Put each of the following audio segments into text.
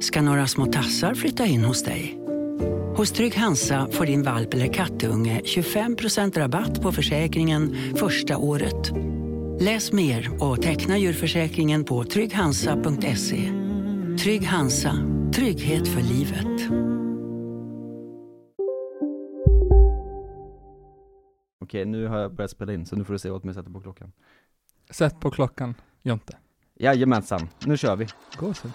Ska några små tassar flytta in hos dig? Hos Trygg Hansa får din valp eller kattunge 25% rabatt på försäkringen första året. Läs mer och teckna djurförsäkringen på trygghansa.se. Trygg Hansa, trygghet för livet. Okej, nu har jag börjat spela in, så nu får du se åt mig att sätta på klockan. Sätt på klockan, Jonte. Jajamensan, nu kör vi. Gå så.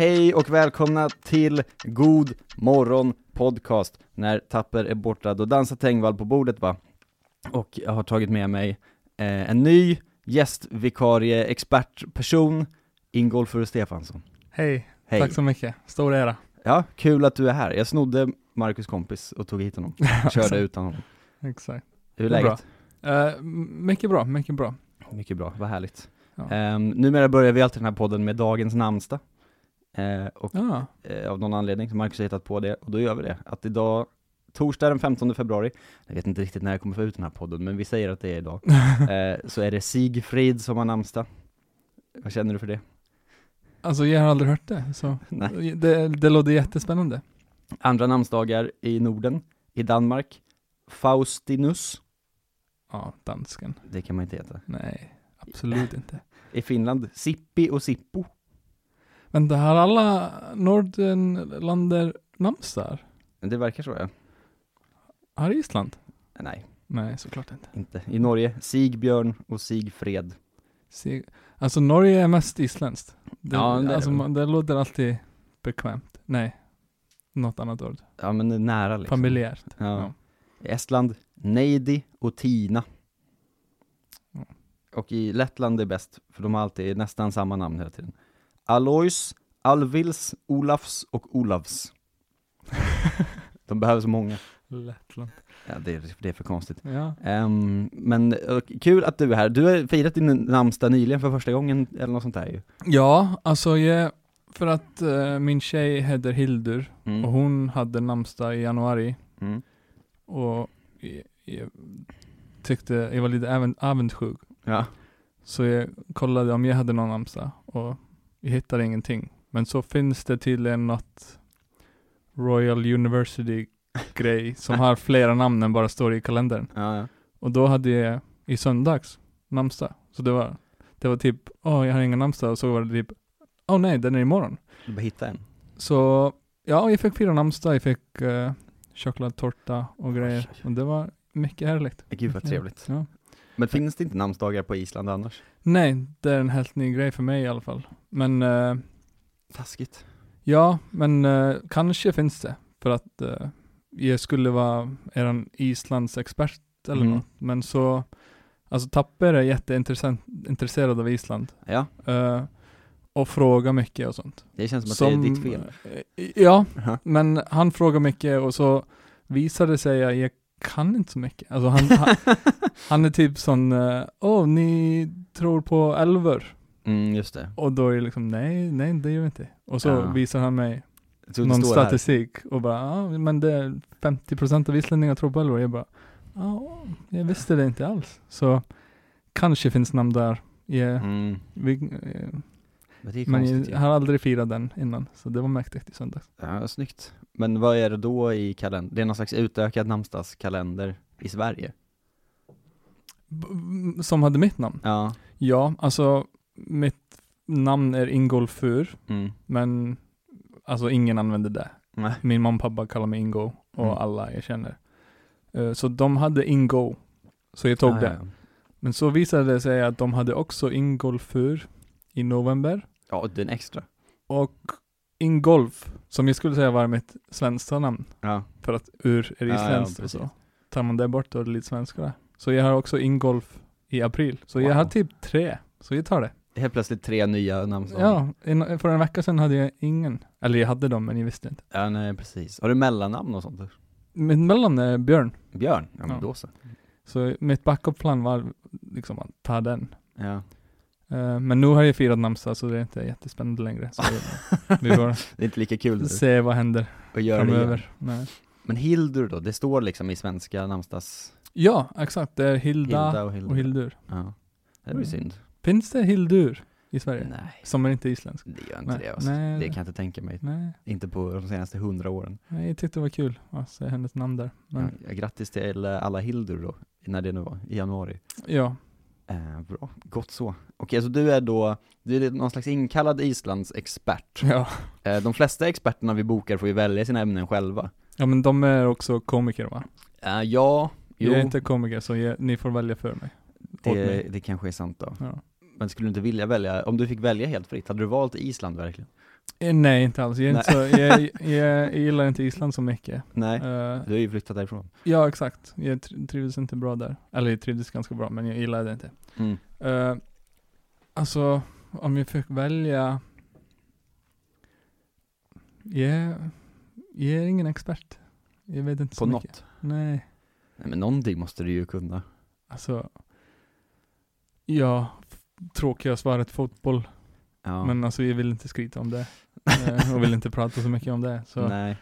Hej och välkomna till God Morgon Podcast När Tapper är borta, då dansar Tengvall på bordet va? Och jag har tagit med mig eh, en ny gästvikarie, expertperson, Ingolfur Stefansson Hej, Hej! tack så mycket. Stor ära. Ja, kul att du är här. Jag snodde Marcus kompis och tog hit honom, körde utan honom. Exakt. Hur är läget? Eh, m- mycket bra, mycket bra. Mycket bra, vad härligt. Ja. Um, numera börjar vi alltid den här podden med dagens namnsdag. Eh, och Ja, eh, av någon anledning, så Marcus har hittat på det, och då gör vi det. Att idag, torsdag den 15 februari, jag vet inte riktigt när jag kommer få ut den här podden, men vi säger att det är idag, eh, så är det Sigfrid som har namnsdag. Vad känner du för det? alltså jag har aldrig hört det, så Nej. det, det låter jättespännande. Andra namnsdagar i Norden, i Danmark, Faustinus, Ja, dansken. det kan man inte heta. Nej, absolut inte. I Finland, Sippi och Sippo. Men det har alla Nordenländer namnsdagar? Det verkar så ja. Har Island? Nej, Nej, såklart inte. inte. I Norge, Sigbjörn och Sigfred. Se, alltså Norge är mest isländskt. Det, Ja, det alltså, det. man, det låter alltid bekvämt. Nej, något annat ord. Ja men det är nära liksom. Familjärt. Ja. Ja. I Estland, Neidi och Tina. Ja. Och i Lettland är bäst, för de har alltid nästan samma namn hela tiden. Alois, Alvils, Olafs och Olavs. de behöver så många. Lettland. Ja, det är, det är för konstigt. Ja. Ehm, men kul att du är här. Du har firat din namnsdag nyligen för första gången, eller något sånt där ju. Ja, alltså jag, för att eh, min tjej heter Hildur Mm. och hon hade namnsdag i januari Mm. och jag, jag tyckte jag var lite avundsjuk. Ja. Så jag kollade om jag hade någon namnsdag och jag hittade ingenting. Men så finns det tydligen något Royal University grej som har flera namn än bara står i kalendern. Ja, ja. Och då hade jag i söndags namnsdag. Så det var, det var typ, åh jag har ingen namnsdag och så var det typ, åh nej den är imorgon. Du bara hitta en. Så ja, jag fick fira namnsdag, jag fick uh, chokladtårta och grejer. Oj, oj, oj. Och det var mycket härligt. Gud vad trevligt. Ja. Men finns det inte namnsdagar på Island annars? Nej, det är en helt ny grej för mig i alla fall. Men eh, Taskigt. ja, men eh, kanske finns det. För att eh, jag skulle vara eran Islands expert eller Mm. något. Men så, alltså Tapper är jätteintresserad av Island. Ja, eh, och frågar mycket och sånt. det känns som att det är ditt fel. eh, Ja, Ja. men han frågar mycket och så visar det sig att jag kan inte så mycket. Alltså han, han, han är typ sån, eh, åh ni tror på älvor. Mm, just det. Och då är det liksom, nej, nej det gör vi inte. Och så Ja. visar han mig någon står här. statistik och bara, ja men det är 50% av islänningar tror på älvor. Jag bara, ja, jag visste det inte alls. Så kanske finns namn där. Yeah, Mm. vi, eh, Men men jag har aldrig firat den innan, så det var mäktigt i söndags. Ja, snyggt. Men vad är det då i kalendern? Det är någon slags utökad namnsdagskalender i Sverige? B- som hade mitt namn? Ja. Ja, alltså mitt namn är Ingolfur, Mm. men alltså ingen använder det. Nej. Min mamma och pappa kallar mig Ingo och Mm. alla jag känner. Eh, så de hade Ingo, så jag tog Ah, det. ja, ja. Men så visade det sig att de hade också ingolfur i november. Ja, den extra. Och ingolf, som jag skulle säga var mitt svenska namn, Ja. för att ur är Ja, ja, isländskt och så. Tar man det bort då är det lite svenskare. Så jag har också ingolf i april. Så jag Wow. har typ tre. Så jag tar det. Helt plötsligt tre nya namnsdagar. Ja, en, för en vecka sedan hade jag ingen. Eller jag hade dem, men jag visste inte. Ja, nej precis. Har du mellannamn och sånt? Mitt mellannamn är Björn. Björn? Ja, men Ja. då så. Så mitt backup-plan var liksom att ta den. Ja. Eh, men nu har jag firat namnsdag så det är inte jättespännande längre. Så vi får Det är inte lika kul se vad händer att göra det igen. framöver. Nej. Men Hildur då, det står liksom i svenska namnsdags... Ja, exakt. Det är Hilda, Hilda och Hildur. och Hildur. Ja. Det var ju synd. Finns det Hildur i Sverige? Nej, Som är inte isländsk? det gör inte Nej, det alltså. nej, Det kan jag inte tänka mig. Nej, Inte på de senaste hundra åren. nej, jag tyckte det var kul att se hennes namn där. Men, Ja, grattis till eh, alla Hildur då, när det nu var, i januari. ja. Eh, bra, gott så. Okej, så du är då, du är någon slags inkallad Islands expert. ja. Eh, de flesta experterna vi bokar får ju välja sina ämnen själva. Ja men de är också komiker va? Eh, ja, jo, Jag är inte komiker så jag, ni får välja för mig. det, mig. det kanske är sant då. Ja. Men skulle du inte vilja välja, om du fick välja helt fritt, hade du valt Island verkligen? Eh, Nej inte alls, jag, är inte så, jag, jag, jag gillar inte Island så mycket. Nej, Eh, du har ju flyttat därifrån. ja exakt, jag tr- trivdes inte bra där. Eller jag trivdes ganska bra men jag gillade det inte. Mm. Uh, alltså, om jag fick välja jag, jag är ingen expert. Jag vet inte På så mycket. något? Nej, Nej men någonting måste du ju kunna. alltså Ja, tråkiga svaret fotboll. Ja. Men alltså jag vill inte skryta om det. Eh, och vill inte prata så mycket om det. Så, Nej.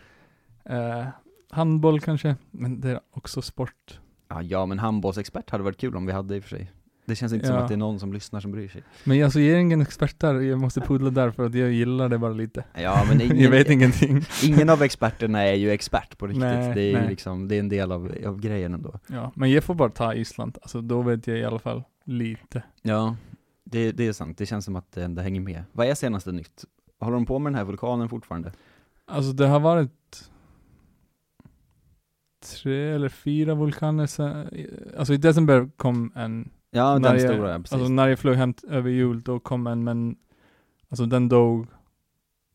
eh, handboll kanske, men det är också sport. Ja, ja men handbollsexpert hade varit kul om vi hade i och för sig. Det känns inte som Ja. att det är någon som lyssnar som bryr sig. Men alltså jag är ingen expert där, jag måste pudla där för att jag gillar det bara lite. Ja men ingen, jag vet ingenting. ingen av experterna är ju expert på riktigt. Nej, det är nej. liksom, det är en del av, av grejen ändå. Ja, men jag får bara ta Island, alltså då vet jag i alla fall lite. Ja, det, det är sant. Det känns som att det, det hänger med. Vad är senaste nytt? Håller de på med den här vulkanen fortfarande? Alltså det har varit tre eller fyra vulkaner sen, alltså i december kom en, Ja, när den jag, stora, precis. alltså när jag flög hem över jul då kom en men, alltså den dog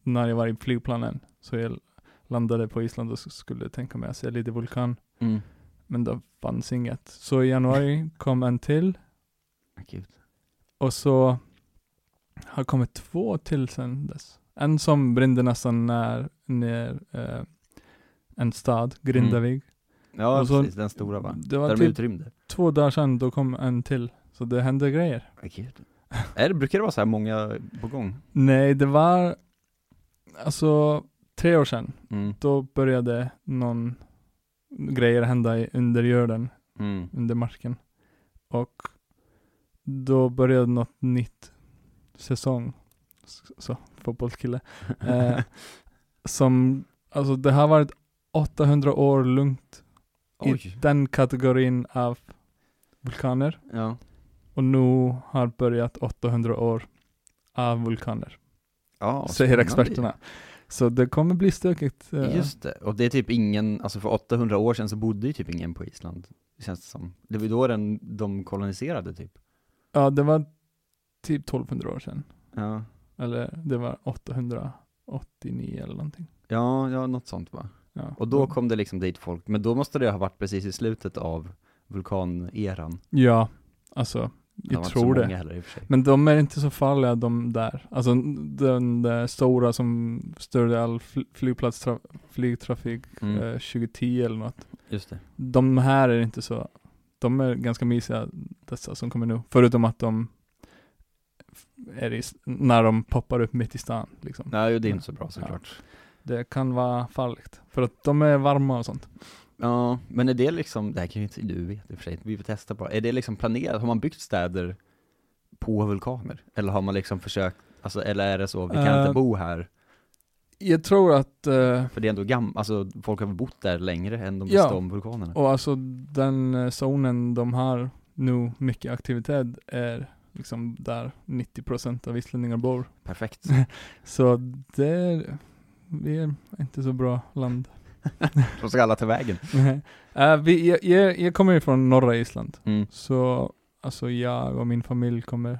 när jag var i flygplanen. Så jag landade på Island och skulle tänka mig att se lite vulkan, Mm. men det fanns inget. Så i januari kom en till, Gud. Och så har kommit två till sen dess. En som brände nästan när, ner eh, en stad, Grindavik. Ja, Och så- precis, den stora va? Det var Där de typ utrymde. två dagar sedan, då kom en till. Så det hände grejer. Ja. Är det, brukar det vara så här många på gång? Nej, det var alltså tre år sedan. Mm. Då började någon grejer hända i, under jorden, Mm. under marken. Och då började något nytt säsong. Så, fotbollskille. Eh, som, alltså det har varit 800 år lugnt i Oj. den kategorin av vulkaner. Ja. Och nu har börjat 800 år av vulkaner, Ja, säger experterna. Så det kommer bli stökigt. eh, Just det, och det är typ ingen, alltså för 800 år sedan så bodde ju typ ingen på Island. Det känns det som. Det var ju då den, de koloniserade typ. Ja, det var typ 1200 år sedan. Ja. Eller det var 889 eller någonting. Ja, ja, något sånt va. Ja. Och då kom det liksom dit folk, men då måste det ha varit precis i slutet av vulkaneran. Ja, alltså, Det jag inte tror det. heller i och för sig. Men de är inte så farliga de där. Alltså den där stora som störde all fl- flygplats, flygtrafik Mm. eh, 2010 eller något. Just det. De här är inte så, de är ganska mysiga dessa som kommer nu. Förutom att de är i, när de poppar upp mitt i stan liksom. Nej, det är inte så bra såklart. Det kan vara farligt. För att de är varma och sånt. Ja, men är det liksom, det här kan ju inte du vet i och för sig, vi får testa på. Är det liksom planerat, har man byggt städer på vulkaner? Eller har man liksom försökt, alltså, eller är det så, vi kan Eh, inte bo här? Jag tror att, eh, För det är ändå gammalt, alltså folk har bott där längre än de Ja. visste om vulkanerna? och alltså den eh, zonen de har nu mycket aktivitet är liksom där 90% av islänningar bor. Perfekt. Så det är, vi är inte så bra land. Då ska alla ta vägen. uh, vi, jag, jag, jag kommer ju från norra Island. Mm. Så alltså jag och min familj kommer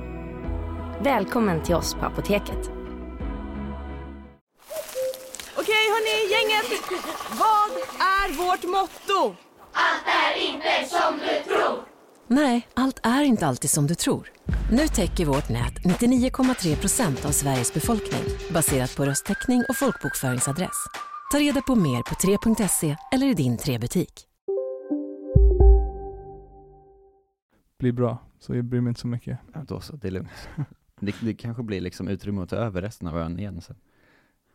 Välkommen till oss på Apoteket. Okej hörni, gänget! Vad är vårt motto? Nej, allt är inte alltid som du tror. Nu täcker vårt nät 99,3 procent av Sveriges befolkning baserat på röstteckning och folkbokföringsadress. Ta reda på mer på 3.se eller i din 3-butik. bli bra. Så jag bryr mig inte så mycket. Ja, då så, det är lugnt. Det, det kanske blir liksom utrymme att ta över resten av ön igen sen.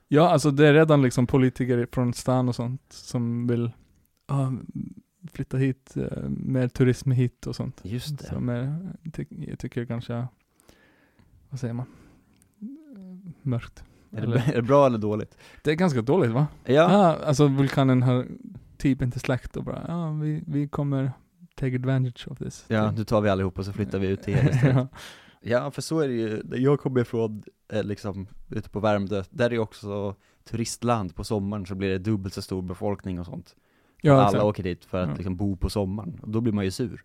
Ja, alltså det är redan liksom politiker från stan och sånt som vill ja, flytta hit, eh, mer turism hit och sånt. Just det. Som är, ty jag tycker kanske, vad säger man, mörkt. Är det, Eller- är det bra eller dåligt? Det är ganska dåligt va? Ja, alltså vulkanen har typ inte släckt och bara, ja vi, vi kommer take advantage of this. ja, Typ. nu tar vi allihop och så flyttar vi ut till er istället. ja. Ja, för så är det ju, jag kommer ifrån, eh, liksom, ute på Värmdö, där är det också turistland på sommaren så blir det dubbelt så stor befolkning och sånt. Ja, Alla exakt. åker dit för att Ja. liksom bo på sommaren, och då blir man ju sur.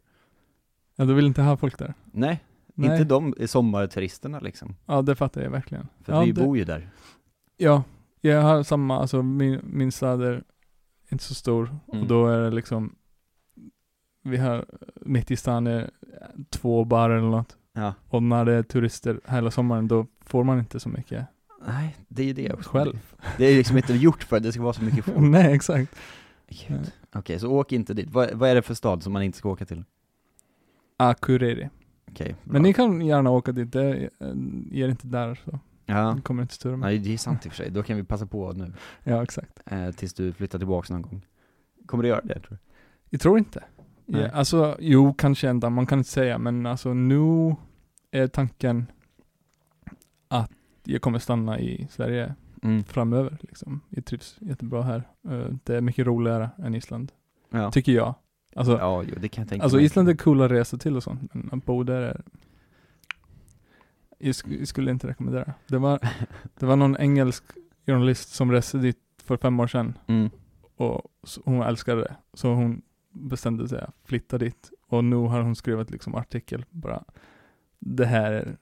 ja, du vill inte ha folk där? Nej, Nej. inte de sommarturisterna liksom. Ja, det fattar jag verkligen. För ja, vi det, bor ju där. Ja, jag har samma, alltså min, min stad är inte så stor Mm. och då är det liksom Vi har, mitt i stan är två barer eller något Ja. och när det är turister hela sommaren då får man inte så mycket Nej, det är ju det också. själv. Det är liksom inte gjort för att det ska vara så mycket folk. Nej, exakt. Okej, så åk inte dit. Vad, vad är det för stad som man inte ska åka till? Akureyri. Okej, bra. Men ni kan gärna åka dit, det är, är inte där så. Ja, Det kommer inte störa mig. nej det är sant i och för sig. Då kan vi passa på nu, Ja, exakt. eh, tills du flyttar tillbaks någon gång. Kommer du göra det tror du? Jag tror inte. Nej. Ja, alltså, jo, kanske ändå, man kan inte säga, men alltså nu är tanken att jag kommer stanna i Sverige Mm. framöver. Liksom. Jag trivs jättebra här. Eh, Det är mycket roligare än Island, Ja. tycker jag. Alltså, ja, jo, det kan jag tänka alltså mig. Island är coola att resa till och sånt, men att bo där är... Jag, sk- jag skulle inte rekommendera. Det var, det var någon engelsk journalist som reste dit för fem år sedan Mm. och hon älskade det. Så hon bestämde sig att flytta dit. Och nu har hon skrivit liksom artikel bara Det här är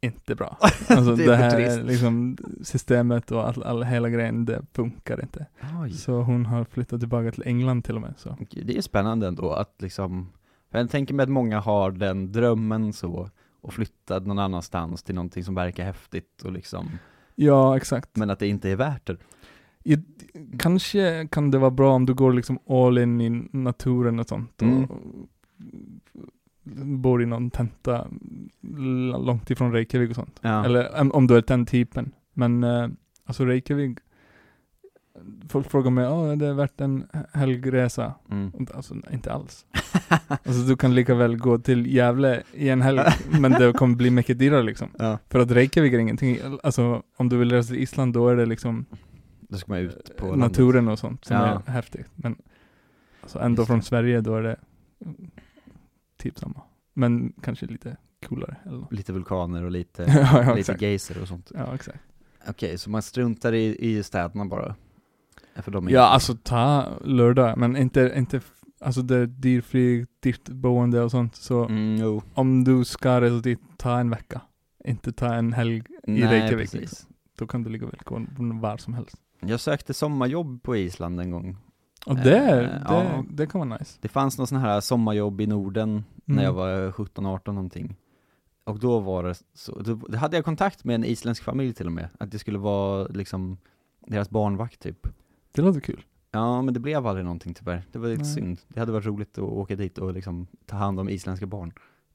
inte bra. Alltså Det det, här är liksom systemet och all, all, hela grejen, det funkar inte. Oj. Så hon har flyttat tillbaka till England till och med. Så. Det är spännande ändå att liksom, jag tänker mig att många har den drömmen så, och flytta någon annanstans till någonting som verkar häftigt och liksom, Ja, exakt. men att det inte är värt det. I, kanske kan det vara bra om du går liksom all in i naturen och sånt. Och, Mm. bor i någon tenta långt ifrån Reykjavik och sånt. Ja. Eller om, om du är den typen. Men eh, alltså Reykjavik, folk frågar mig, ja är det värt en helgresa? Mm. Alltså inte alls. alltså du kan lika väl gå till Gävle i en helg, men det kommer bli mycket dyrare liksom. Ja. För att Reykjavik är ingenting, alltså om du vill resa till Island då är det liksom Då ska man ut på eh, landet. naturen och sånt som Ja. är häftigt. Men alltså ändå Just från det. Sverige då är det mm, typ samma. Men kanske lite coolare eller något. Lite vulkaner och lite, ja, ja, lite geyser och sånt. Ja, exakt. Okej, så man struntar i, i städerna bara? För de är Ja, alltså ta lördag, men inte, inte, alltså det är dyrflyg, dyrt boende och sånt. Så Mm, om du ska resa dit, ta en vecka. Inte ta en helg i Nej, Reykjavik. Liksom. Då kan du ligga väl var som helst. Jag sökte sommarjobb på Island en gång. Och det, Eh, det, ja. det kan vara nice. Det fanns någon sån här sommarjobb i Norden när jag Mm. var 17-18 någonting. Och då var det så, då hade jag kontakt med en isländsk familj till och med, att det skulle vara liksom deras barnvakt typ. Det låter kul. Ja, men det blev aldrig någonting tyvärr. Det var lite Nej. synd. Det hade varit roligt att åka dit och liksom ta hand om isländska barn.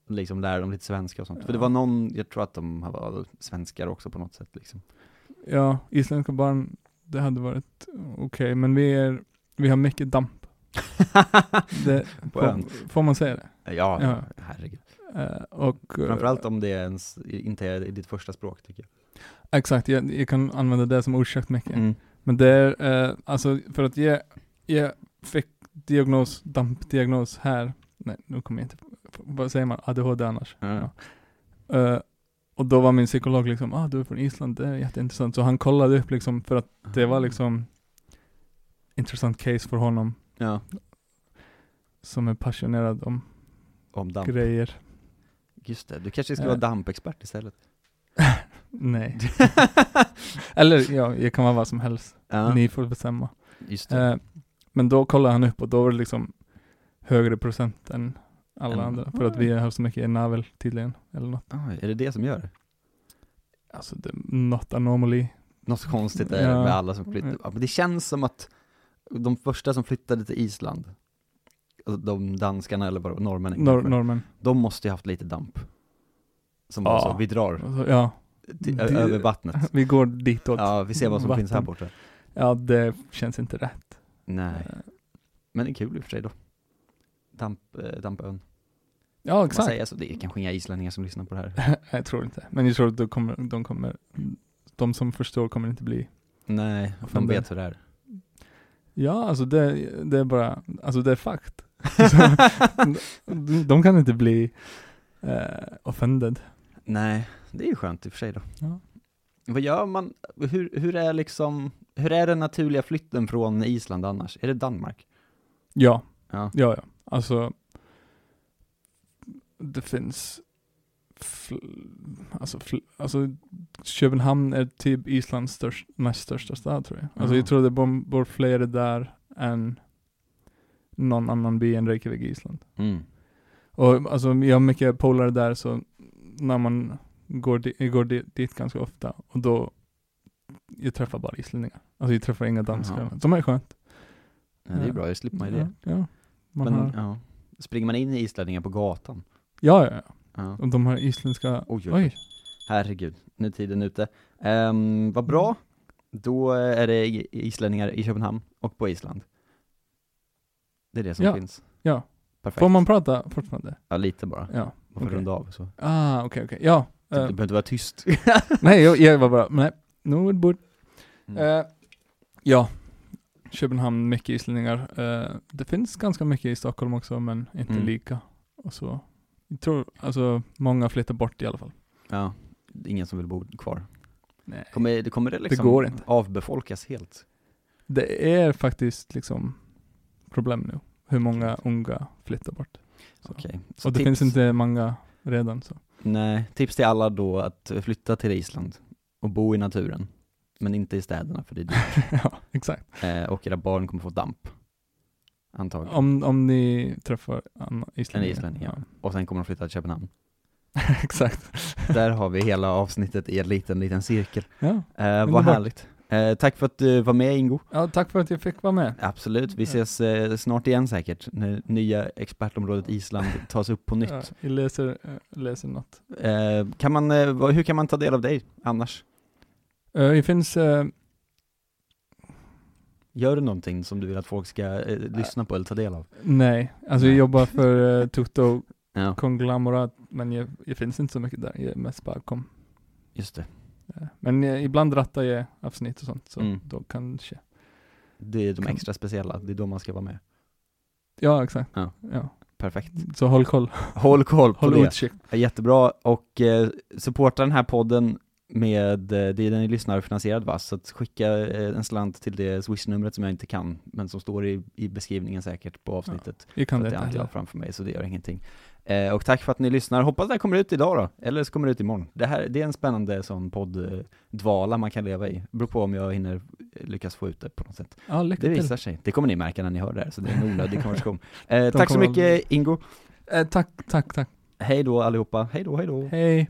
Liksom lära dem lite svenska och sånt. För det Ja. var någon, jag tror att de var svenskar också på något sätt liksom. Ja, isländska barn, det hade varit okej, men vi är, vi har mycket damp. Det, får, får man säga det? Ja, Ja. herregud. Eh, och, eh, Framförallt om det ens inte är i ditt första språk tycker Exakt, jag, jag kan använda det som orsak mycket. jag. Mm. Men det är, eh, alltså för att jag, jag fick diagnos, dampdiagnos här, nej nu kommer jag inte, vad säger man, ADHD annars? Ja. Eh, och då var min psykolog liksom, ah du är från Island, det är jätteintressant. Så han kollade upp liksom, för att det var liksom intressant case för honom, Ja, som är passionerad om om damp. grejer. Just det, du kanske Eh. vara dampexpert istället. Nej. Eller ja, jag kan vara vad som helst. Ja, Ni får bestämma. just det. Eh, men då kollade han upp och då var det liksom högre procent än alla Än- andra. För att vi har så mycket navel tydligen. Eller något. Oj, är det det som gör det? Alltså det, not anomaly. Något konstigt är det Ja. med alla som flyttar. Ja, men det känns som att de första som flyttade till Island, alltså de danskarna eller var, norrmännen Nor- normen. de måste ju haft lite damp. Som Ja. bara så, vi drar Alltså, ja, till, över vattnet. vi går ditåt. Ja, vi ser vad som finns här Vatten. borta. Ja, det känns inte rätt. Nej, Eh, men det är kul i och för sig då. Damp, eh, Dampön. Ja, Man exakt. säger så, det är kanske inga islänningar som lyssnar på det här. jag tror inte. Men jag tror att de kommer, de kommer, de som förstår kommer inte bli Nej, de vet hur det är. Ja, alltså det, det är bara, alltså det är fakt. De, de kan inte bli eh, offended. Nej, det är ju skönt i och för sig då. Ja. Vad gör man, hur, hur är liksom, hur är den naturliga flytten från Island annars? Är det Danmark? Ja, Ja. ja, ja. Alltså, det finns, alltså, alltså Köpenhamn är typ Islands störst, näst största stad tror jag. Alltså Ja. jag tror det bor, bor fler där än någon annan by än Reykjavik i Island. Mm. Och alltså jag har mycket polare där så när man går, di- jag går di- dit ganska ofta och då jag träffar bara islänningar. Alltså jag träffar inga danskar. Jaha. Som är skönt. Ja, det är bra, det slipper man ju det. Ja, ja. Man Men, har, ja. Springer man in i islänningar på gatan? Ja, ja, ja. Ja. Och de har isländska, Oj, oj, oj. Herregud, nu är tiden ute. Um, vad bra, då är det islänningar i Köpenhamn och på Island. Det är det som Ja. finns. Ja. Perfekt. Får man prata fortfarande? Ja, lite bara. Ja. Man får okej. runda av så. Ah, okej, okej. Ja. Du eh, behöver inte vara tyst. nej, jag, jag var bara, nej. No, it would. Mm. Eh, ja. Köpenhamn, mycket islänningar. Eh, det finns ganska mycket i Stockholm också, men inte Mm. lika. Och så. Jag tror, alltså många flyttar bort i alla fall. Ja, det är ingen som vill bo kvar. Nej. Kommer det, kommer det liksom går inte. avbefolkas helt? Det är faktiskt liksom problem nu. Hur många unga flyttar bort. Så. Okej. Så Och det tips- finns inte många redan så. Nej, tips till alla då att flytta till Island och bo i naturen. Men inte i städerna för det är dyrt. ja, exakt. eh, och era barn kommer få damp. Antagligen. Om, om ni träffar En islänning, ja. Och sen kommer de flytta till Köpenhamn. exakt. Där har vi hela avsnittet i en liten, liten cirkel. Ja. Eh, vad härligt. Eh, tack för att du var med Ingo. ja, tack för att jag fick vara med. Absolut, vi ses eh, snart igen säkert, när nya expertområdet Island tas upp på nytt. Ja, jag läser, äh, läser något. Eh, kan man, eh, hur kan man ta del av dig annars? Det finns, eh, Gör du någonting som du vill att folk ska eh, lyssna på eller ta del av? nej, alltså Nej. jag jobbar för uh, Tutto Ja, Konglomerat, men jag, jag finns inte så mycket där. Jag är mest bakom. just det. Eh, Men eh, ibland rattar jag avsnitt och sånt, så Mm. då kanske. Det är de Kan- extra speciella, det är då man ska vara med. Ja, exakt. Ja. Ja. Perfekt. Så håll koll. Håll koll på Håll det. utkik. Ja, Jättebra, och eh, supporta den här podden med, eh, det är den ni lyssnar finansierad va? Så att skicka eh, en slant till det swishnumret som jag inte kan, men som står i, i beskrivningen säkert på avsnittet. Jag kan det inte jag framför mig, så det gör ingenting. Eh, och tack för att ni lyssnar, hoppas det här kommer ut idag då, eller så kommer det ut imorgon. Det här, det är en spännande sån podd-dvala man kan leva i, beror på om jag hinner eh, lyckas få ut det på något sätt. Ja, Det till. visar sig, det kommer ni märka när ni hör det här, så det är en onödig konversation. Eh, tack så mycket Ingo, Eh, tack, tack, tack. hej då allihopa, hej då, hej då. Hej.